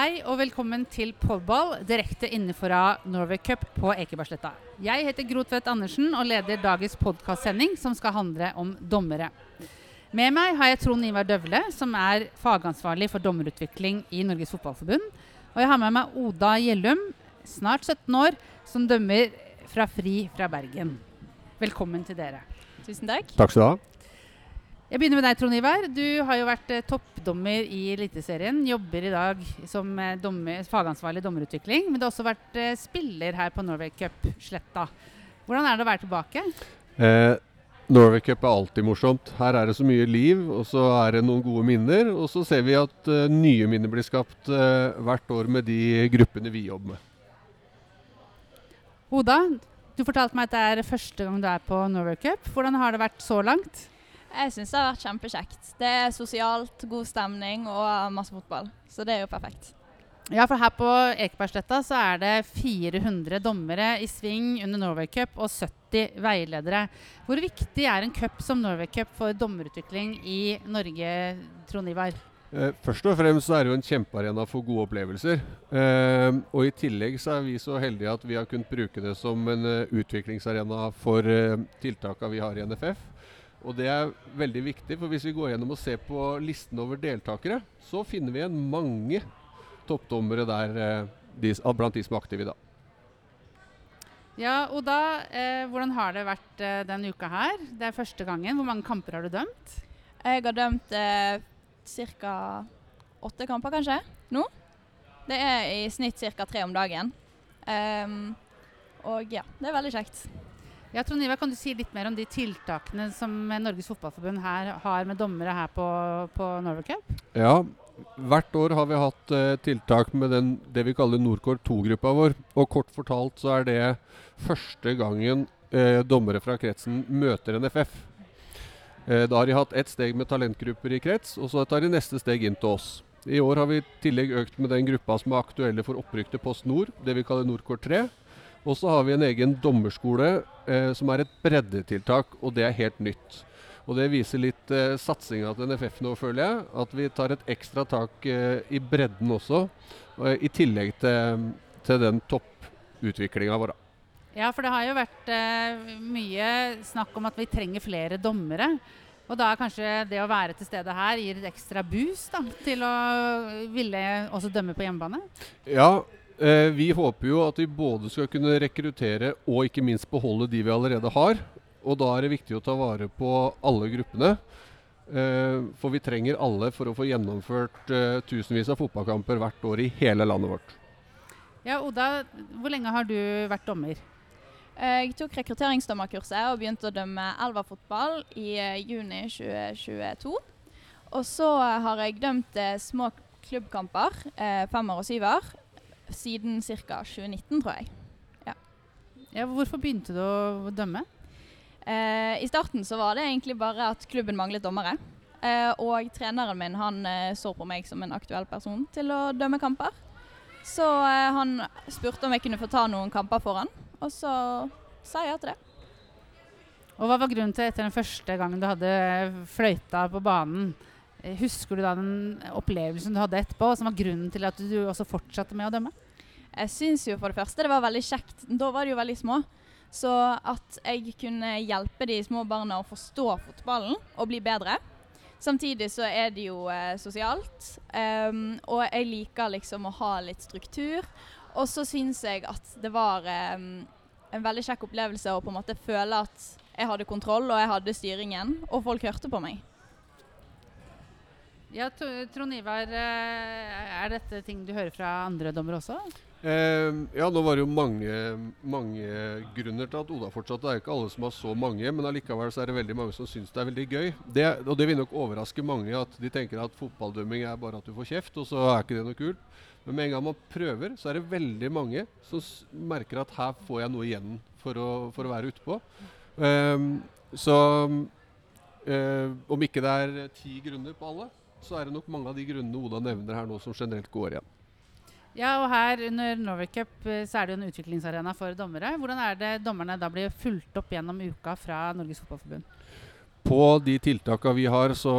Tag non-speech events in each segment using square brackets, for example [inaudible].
Hei og velkommen til Podball, direkte innenfor Norway Cup på Ekebergsletta. Jeg heter Gro Tvedt Andersen og leder dagens podkastsending som skal handle om dommere. Med meg har jeg Trond Ivar Døvle, som er fagansvarlig for dommerutvikling i Norges Fotballforbund. Og jeg har med meg Oda Gjellum, snart 17 år, som dømmer fra FRI fra Bergen. Velkommen til dere. Tusen takk. Takk skal du ha. Jeg begynner med deg, Trond Ivar. Du har jo vært eh, toppdommer i Eliteserien. Jobber i dag som eh, dommer, fagansvarlig dommerutvikling. Men du har også vært eh, spiller her på Norway Cup Sletta. Hvordan er det å være tilbake? Eh, Norway Cup er alltid morsomt. Her er det så mye liv, og så er det noen gode minner. Og så ser vi at eh, nye minner blir skapt eh, hvert år med de gruppene vi jobber med. Oda, du fortalte meg at det er første gang du er på Norway Cup. Hvordan har det vært så langt? Jeg syns det har vært kjempekjekt. Det er sosialt, god stemning og masse fotball. Så det er jo perfekt. Ja, for her på Ekebergsletta så er det 400 dommere i sving under Norway Cup og 70 veiledere. Hvor viktig er en cup som Norway Cup for dommerutvikling i Norge, Trond Ivar? Eh, først og fremst så er det jo en kjempearena for gode opplevelser. Eh, og i tillegg så er vi så heldige at vi har kunnet bruke det som en eh, utviklingsarena for uh, tiltakene vi har i NFF. Og det er veldig viktig, for hvis vi går gjennom og ser på listen over deltakere, så finner vi igjen mange toppdommere der de, blant de som er aktive i dag. Ja, Oda, eh, hvordan har det vært eh, denne uka her? Det er første gangen. Hvor mange kamper har du dømt? Jeg har dømt eh, ca. åtte kamper, kanskje, nå. Det er i snitt ca. tre om dagen. Um, og ja, det er veldig kjekt. Ja, Trond Ivar, Kan du si litt mer om de tiltakene som Norges Fotballforbund her har med dommere her på, på Norway Cup? Ja, hvert år har vi hatt eh, tiltak med den, det vi kaller Norcor 2-gruppa vår. Og kort fortalt så er det første gangen eh, dommere fra kretsen møter NFF. Eh, da har de hatt ett steg med talentgrupper i krets, og så tar de neste steg inn til oss. I år har vi i tillegg økt med den gruppa som er aktuelle for opprykk til Post Nord, det vi kaller Norcor 3. Og så har vi en egen dommerskole eh, som er et breddetiltak, og det er helt nytt. Og Det viser litt eh, satsinga til NFF nå, føler jeg. At vi tar et ekstra tak eh, i bredden også, eh, i tillegg til, til den topputviklinga vår. Ja, for det har jo vært eh, mye snakk om at vi trenger flere dommere. Og da er kanskje det å være til stede her gir et ekstra boost da, til å ville også dømme på hjemmebane? Ja, vi håper jo at vi både skal kunne rekruttere og ikke minst beholde de vi allerede har. Og da er det viktig å ta vare på alle gruppene. Eh, for vi trenger alle for å få gjennomført eh, tusenvis av fotballkamper hvert år i hele landet vårt. Ja, Oda, hvor lenge har du vært dommer? Jeg tok rekrutteringsdommerkurset og begynte å dømme elverfotball i juni 2022. Og så har jeg dømt små klubbkamper, femmer og syver, siden ca. 2019, tror jeg. Ja. ja. Hvorfor begynte du å dømme? Eh, I starten så var det egentlig bare at klubben manglet dommere. Eh, og treneren min han eh, så på meg som en aktuell person til å dømme kamper. Så eh, han spurte om jeg kunne få ta noen kamper for han, og så sa jeg ja til det. Og Hva var grunnen til etter den første gangen du hadde fløyta på banen? Eh, husker du da den opplevelsen du hadde etterpå, som var grunnen til at du også fortsatte med å dømme? Jeg syns jo for det første det var veldig kjekt. Da var de jo veldig små. Så at jeg kunne hjelpe de små barna å forstå fotballen og bli bedre. Samtidig så er det jo eh, sosialt. Um, og jeg liker liksom å ha litt struktur. Og så syns jeg at det var um, en veldig kjekk opplevelse å på en måte føle at jeg hadde kontroll, og jeg hadde styringen, og folk hørte på meg. Ja, Trond Ivar, eh, er dette ting du hører fra andre dommere også? Eh, ja, nå var det jo mange, mange grunner til at Oda fortsatte. Det er jo ikke alle som har så mange, men allikevel så er det veldig mange som syns det er veldig gøy. Det, og det vil nok overraske mange at de tenker at fotballdømming er bare at du får kjeft, og så er ikke det noe kult. Men med en gang man prøver, så er det veldig mange som merker at her får jeg noe igjen for å, for å være utpå. Eh, så eh, om ikke det er ti grunner på alle, så er det nok mange av de grunnene Oda nevner her nå, som generelt går igjen. Ja, og her under Norway Cup eh, så er det jo en utviklingsarena for dommere. Hvordan er det dommerne da blir fulgt opp gjennom uka fra Norges Fotballforbund? På de tiltakene vi har, så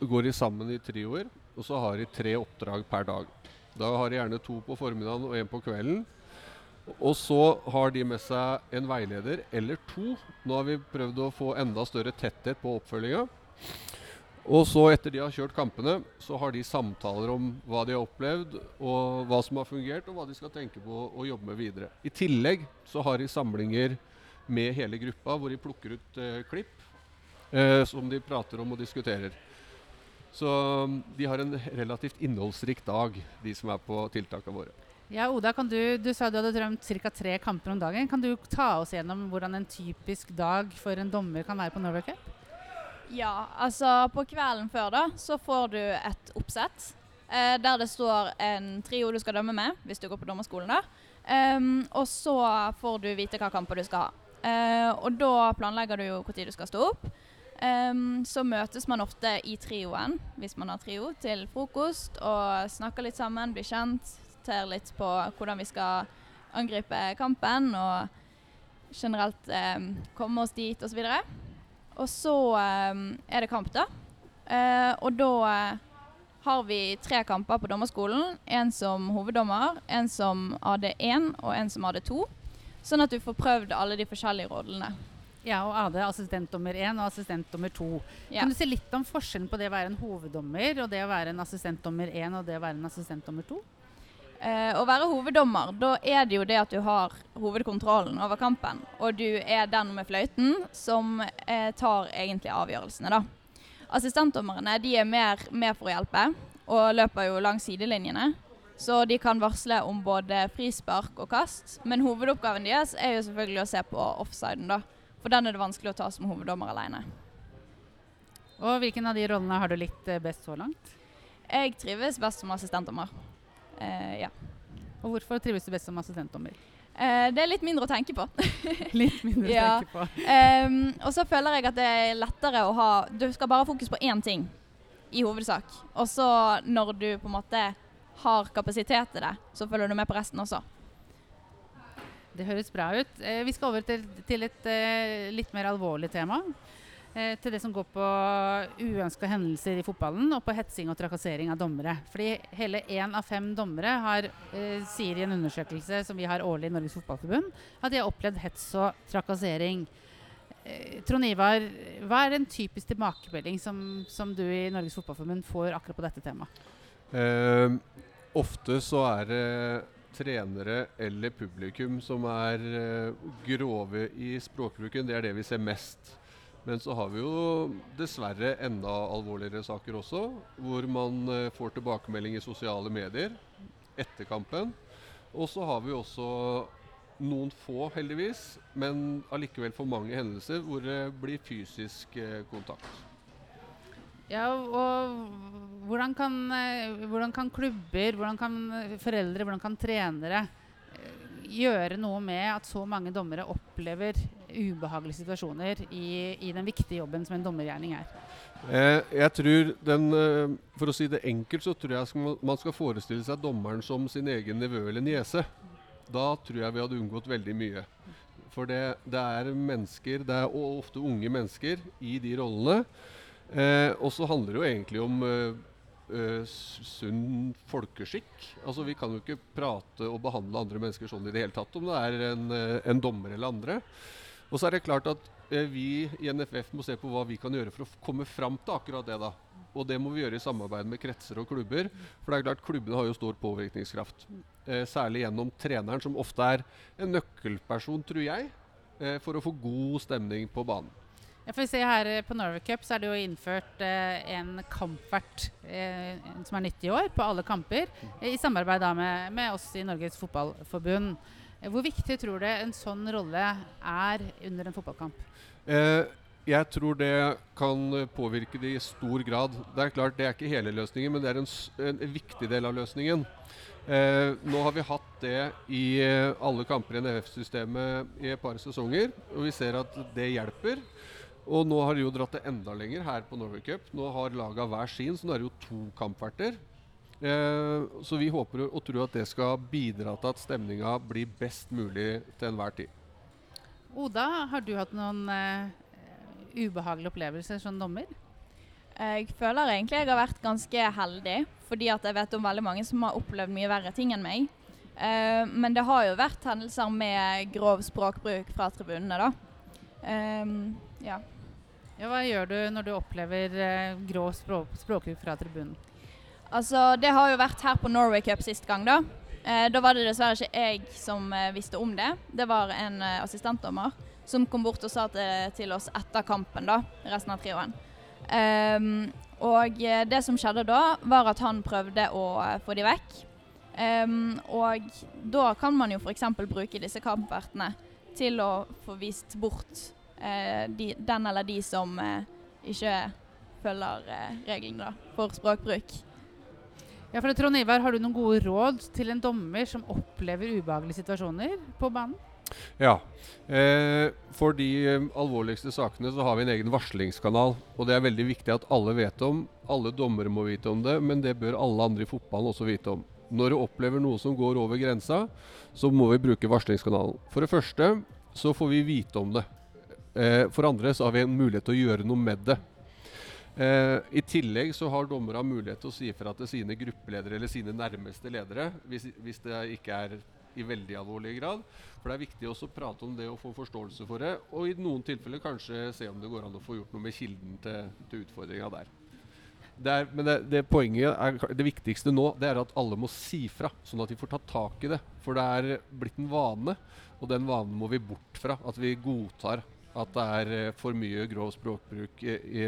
går de sammen i trioer. Og så har de tre oppdrag per dag. Da har de gjerne to på formiddagen og én på kvelden. Og så har de med seg en veileder eller to. Nå har vi prøvd å få enda større tetthet på oppfølginga. Og så etter de har kjørt kampene, så har de samtaler om hva de har opplevd, og hva som har fungert, og hva de skal tenke på å jobbe med videre. I tillegg så har de samlinger med hele gruppa hvor de plukker ut eh, klipp eh, som de prater om og diskuterer. Så mm, de har en relativt innholdsrik dag, de som er på tiltakene våre. Ja, Oda, kan du, du sa du hadde drømt ca. tre kamper om dagen. Kan du ta oss gjennom hvordan en typisk dag for en dommer kan være på Norway Cup? Ja, altså på kvelden før da, så får du et oppsett. Eh, der det står en trio du skal dømme med, hvis du går på dommerskolen da. Um, og så får du vite hva kamper du skal ha. Uh, og da planlegger du jo når du skal stå opp. Um, så møtes man ofte i trioen, hvis man har trio, til frokost og snakker litt sammen, blir kjent. Ser litt på hvordan vi skal angripe kampen og generelt um, komme oss dit osv. Og, så um, er det kamp, da. Uh, og da uh, har vi tre kamper på dommerskolen. En som hoveddommer, en som AD1 og en som AD2. Sånn at du får prøvd alle de forskjellige rollene. Ja, og AD assistentdommer 1 og assistentdommer 2. Ja. Kan du si litt om forskjellen på det å være en hoveddommer og det å være en assistentdommer 1 og det å være en assistentdommer 2? Uh, å være hoveddommer, da er det jo det at du har hovedkontrollen over kampen. Og du er den med fløyten som eh, tar egentlig avgjørelsene, da. Assistentdommerne de er mer med for å hjelpe og løper jo langs sidelinjene. Så de kan varsle om både frispark og kast. Men hovedoppgaven deres er jo selvfølgelig å se på offsiden, da. For den er det vanskelig å ta som hoveddommer alene. Og hvilken av de rollene har du likt eh, best så langt? Jeg trives best som assistentdommer. Uh, ja. Og hvorfor trives du best som assistentdommer? Uh, det er litt mindre å tenke på. [laughs] litt mindre ja. å tenke på. Um, og så føler jeg at det er lettere å ha Du skal bare ha fokus på én ting i hovedsak. Og så når du på en måte har kapasitet til det, så følger du med på resten også. Det høres bra ut. Eh, vi skal over til, til et eh, litt mer alvorlig tema. Eh, til det som går på uønska hendelser i fotballen og på hetsing og trakassering av dommere. Fordi hele én av fem dommere har, eh, sier i en undersøkelse som vi har årlig i Norges Fotballforbund, at de har opplevd hets og trakassering. Eh, Trond Ivar, hva er en typisk tilbakemelding som, som, du i Norges Fotballforbund får akkurat på dette temaet? Eh, ofte så er det trenere eller publikum som er uh, grove i språkbruken. Det er det vi ser mest. Men så har vi jo dessverre enda alvorligere saker også, hvor man eh, får tilbakemelding i sosiale medier etter kampen. Og så har vi også noen få, heldigvis, men allikevel for mange hendelser hvor det blir fysisk eh, kontakt. Ja, og hvordan kan, eh, hvordan kan klubber, hvordan kan foreldre, hvordan kan trenere gjøre noe med at så mange dommere opplever ubehagelige situasjoner i, i den viktige jobben som en dommergjerning er? Eh, jeg tror den, eh, For å si det enkelt, så tror jeg man skal forestille seg dommeren som sin egen nevø eller niese. Da tror jeg vi hadde unngått veldig mye. For det, det er mennesker, det er ofte unge mennesker, i de rollene. Eh, og så handler det jo egentlig om uh, sunn folkeskikk. Altså Vi kan jo ikke prate og behandle andre mennesker sånn i det hele tatt, om det er en, en dommer eller andre. Og så er det klart at uh, vi i NFF må se på hva vi kan gjøre for å komme fram til akkurat det. da. Og det må vi gjøre i samarbeid med kretser og klubber. For det er klart klubbene har jo stor påvirkningskraft. særlig gjennom treneren, som ofte er en nøkkelperson, tror jeg, for å få god stemning på banen. Ja, for vi ser her eh, På Norway Cup så er det jo innført eh, en kampvert eh, som er 90 år, på alle kamper. Eh, I samarbeid da med, med, oss i Norges Fotballforbund. Eh, hvor viktig tror du en sånn rolle er under en fotballkamp? Eh, jeg tror det kan påvirke det i stor grad. Det er klart det er ikke hele løsningen, men det er en, en viktig del av løsningen. nå har vi hatt det i alle kamper i NFF-systemet i et par sesonger, og vi ser at det hjelper. Og nå har de jo dratt det enda lenger her på Norway Cup. Nå har laga hver sin, så nå er det jo to kampverter. Eh, så vi håper og tror at det skal bidra til at stemninga blir best mulig til enhver tid. Oda, har du hatt noen uh, ubehagelige opplevelser som dommer? Jeg føler egentlig jeg har vært ganske heldig, fordi at jeg vet om veldig mange som har opplevd mye verre ting enn meg. Uh, men det har jo vært hendelser med grov språkbruk fra tribunene, da. Um, ja. Ja, hva gjør du når du opplever uh, grov språk, språkbruk fra tribunen? Altså, det har jo vært her på Norway Cup sist gang, da. Eh, da var det dessverre ikke jeg som eh, visste om det. Det var en eh, assistentdommer som kom bort og sa til, til oss etter kampen, da, resten av trioen. Um, og eh, det som skjedde da, var at han prøvde å eh, få de vekk. Um, og da kan man jo f.eks. bruke disse kampvertene til å få vist bort eh, de, den eller de som ikke følger reglene da, for språkbruk. Ja, for Trond Ivar, Har du noen gode råd til en dommer som opplever ubehagelige situasjoner på banen? Ja. Eh, for de eh, alvorligste sakene så har vi en egen varslingskanal. Og det er veldig viktig at alle vet om. Alle dommere må vite om det, men det bør alle andre i fotballen også vite om. Når du opplever noe som går over grensa, så må vi bruke varslingskanalen. For det første så får vi vite om det. Eh, for andre så har vi en mulighet til å gjøre noe med det. Eh, I tillegg så har dommere mulighet til å si fra til sine gruppeledere eller sine nærmeste ledere, hvis, hvis det ikke er i veldig alvorlig grad. For det er viktig også å prate om det og få forståelse for det. Og i noen tilfeller kanskje se om det går an å få gjort noe med kilden til, til utfordringa der. Det er, men det, det, er, det viktigste nå det er at alle må si fra, sånn at de får ta tak i det. For det er blitt en vane, og den vanen må vi bort fra. At vi godtar at det er eh, for mye grov språkbruk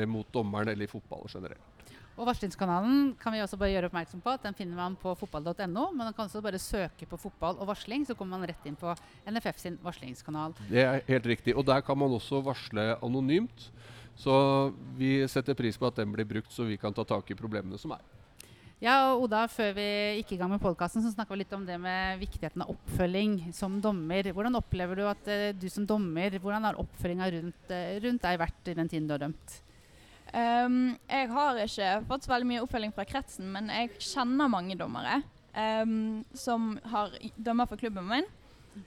mot dommeren eller i fotball generelt. Og Varslingskanalen kan vi også bare gjøre oppmerksom på at den finner man på fotball.no. Men man kan også bare søke på fotball og varsling, så kommer man rett inn på NFF sin varslingskanal. Det er helt riktig. Og der kan man også varsle anonymt. Så vi setter pris på at den blir brukt, så vi kan ta tak i problemene som er. Ja, og Oda, Før vi gikk i gang med podkasten, snakka vi litt om det med viktigheten av oppfølging som dommer. Hvordan opplever du at uh, du som dommer, hvordan har oppfølginga rundt, uh, rundt deg vært i den tiden du har dømt? Um, jeg har ikke fått så veldig mye oppfølging fra kretsen, men jeg kjenner mange dommere um, som har dømmer for klubben min.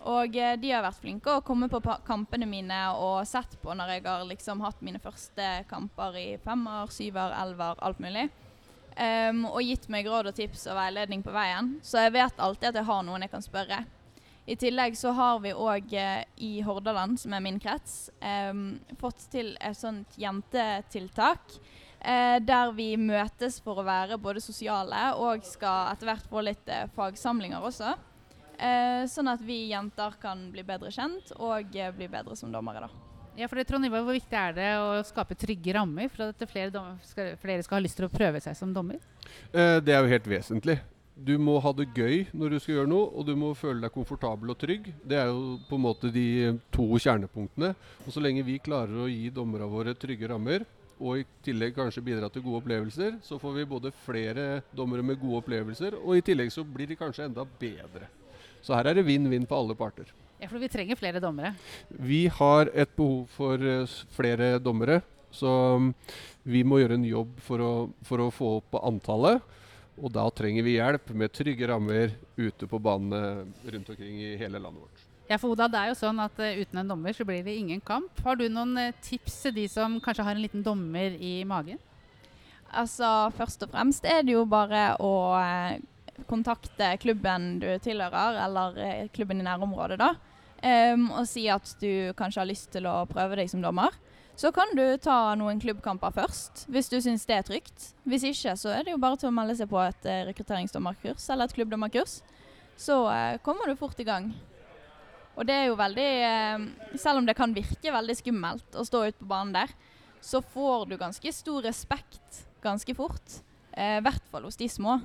Og uh, de har vært flinke og kommet på kampene mine og sett på når jeg har liksom hatt mine første kamper i femmer, syver, elver, alt mulig. Um, og gitt meg råd og tips og veiledning på veien. Så jeg vet alltid at jeg har noen jeg kan spørre. I tillegg så har vi òg eh, i Hordaland, som er min krets, eh, fått til et sånt jentetiltak. Eh, der vi møtes for å være både sosiale og skal etter hvert få litt eh, fagsamlinger også. Eh, sånn at vi jenter kan bli bedre kjent og bli bedre som dommere. da. Ja, for det, Trond Hvor viktig er det å skape trygge rammer for at flere, dommer, skal, flere skal ha lyst til å prøve seg som dommer? det er jo helt vesentlig. Du må ha det gøy når du skal gjøre noe, og du må føle deg komfortabel og trygg. Det er jo på en måte de to kjernepunktene. Og så lenge vi klarer å gi dommerne våre trygge rammer, og i tillegg kanskje bidra til gode opplevelser, så får vi både flere dommere med gode opplevelser, og i tillegg så blir de kanskje enda bedre. Så her er det vinn-vinn på alle parter. Ja, for vi trenger flere dommere? Vi har et behov for uh, flere dommere. Så um, vi må gjøre en jobb for å, for å få opp antallet. Og da trenger vi hjelp med trygge rammer ute på banene rundt omkring i hele landet vårt. Ja, for Oda, det er jo sånn at uh, Uten en dommer så blir det ingen kamp. Har du noen uh, tips til de som kanskje har en liten dommer i magen? Altså, Først og fremst er det jo bare å uh, kontakte klubben du tilhører, eller klubben i nærområdet, da. Um, og si at du kanskje har lyst til å prøve deg som dommer. Så kan du ta noen klubbkamper først, hvis du syns det er trygt. Hvis ikke, så er det jo bare til å melde seg på et eh, rekrutteringsdommerkurs eller et klubbdommerkurs. Så uh, kommer du fort i gang. Og det er jo veldig uh, Selv om det kan virke veldig skummelt å stå ute på banen der, så får du ganske stor respekt ganske fort. I I hvert fall hos de små.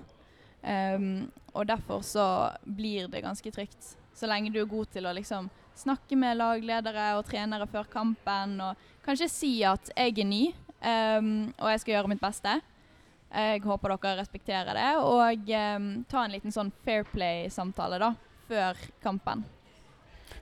Um, og derfor så blir det ganske trygt. Så lenge du er god til å liksom snakke med lagledere og trenere før kampen. Og kanskje si at jeg er ny, um, og jeg skal gjøre mitt beste. Jeg håper dere respekterer det. Og um, ta en liten sånn fair play-samtale da, før kampen.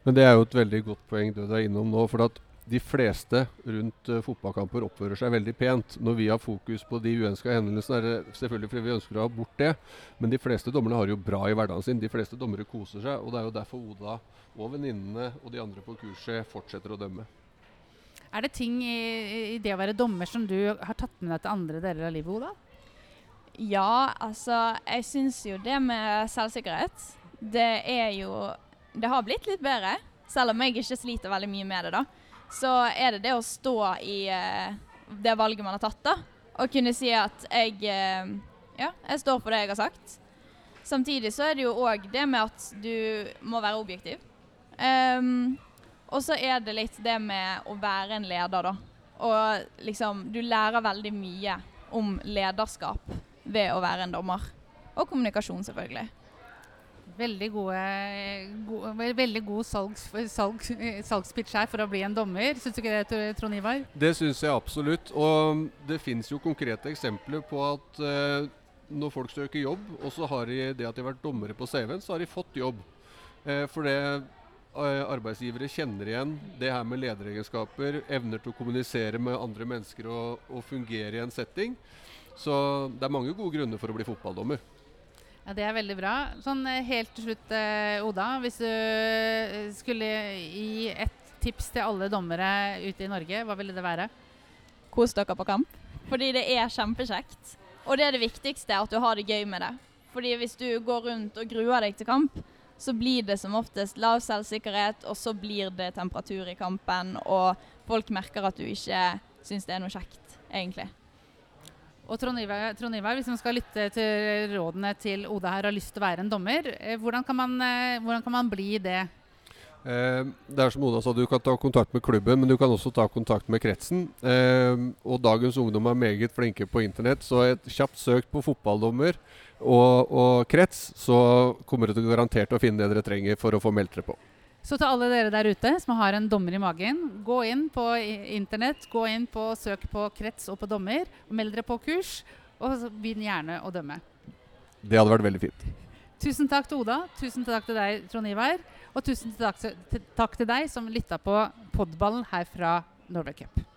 Men det er jo et veldig godt poeng du er innom nå. for at de fleste rundt uh, fotballkamper oppfører seg veldig pent. Når vi har fokus på de uønska hendelsene, er det selvfølgelig fordi vi ønsker å ha bort det. Men de fleste dommerne har det jo bra i hverdagen sin. De fleste dommere koser seg. Og det er jo derfor Oda og venninnene og de andre på kurset fortsetter å dømme. Er det ting i, i det å være dommer som du har tatt med deg til andre deler av livet, Oda? Ja, altså Jeg syns jo det med selvsikkerhet, det er jo Det har blitt litt bedre. Selv om jeg ikke sliter veldig mye med det, da. Så er det det å stå i eh, det valget man har tatt, da. Og kunne si at jeg eh, Ja, jeg står for det jeg har sagt. Samtidig så er det jo òg det med at du må være objektiv. Um, og så er det litt det med å være en leder, da. Og liksom Du lærer veldig mye om lederskap ved å være en dommer. Og kommunikasjon, selvfølgelig. Veldig, gode, gode, veldig god salgs, salg, salgspitch her for å bli en dommer. Syns du ikke det, Trond Ivar? Det syns jeg absolutt. Og det fins jo konkrete eksempler på at eh, når folk søker jobb, og så har de det at de har vært dommere på CV-en, så har de fått jobb. Eh, for det eh, arbeidsgivere kjenner igjen det her med lederegenskaper, evner til å kommunisere med andre mennesker og, og fungere i en setting. Så det er mange gode grunner for å bli fotballdommer. Ja, Det er veldig bra. Sånn eh, Helt til slutt, eh, Oda. Hvis du eh, skulle gi et tips til alle dommere ute i Norge, hva ville det være? Kos dere på kamp. Fordi det er kjempekjekt. Og det er det viktigste, at du har det gøy med det. Fordi hvis du går rundt og gruer deg til kamp, så blir det som oftest lav selvsikkerhet, og så blir det temperatur i kampen, og folk merker at du ikke syns det er noe kjekt, egentlig. Og Trond Ivar, hvis man skal lytte til rådene til Oda her har lyst til å være en dommer, eh, hvordan kan man, eh, hvordan kan man bli det? Eh, det er som Oda sa, Du kan ta kontakt med klubben, men du kan også ta kontakt med kretsen. Eh, og dagens ungdom er meget flinke på internett, så et kjapt søk på fotballdommer og, og krets, så kommer dere garantert å finne det dere trenger for å få meldt dere på. Så til alle dere der ute som har en dommer i magen, gå inn på internett, gå inn på søk på krets og på dommer, og meld dere på kurs, og begynn gjerne å dømme. Det hadde vært veldig fint. Tusen takk til Oda, tusen takk til deg, Trond Ivar, og tusen takk til, takk til deg som lytta på podballen her fra Norway Cup.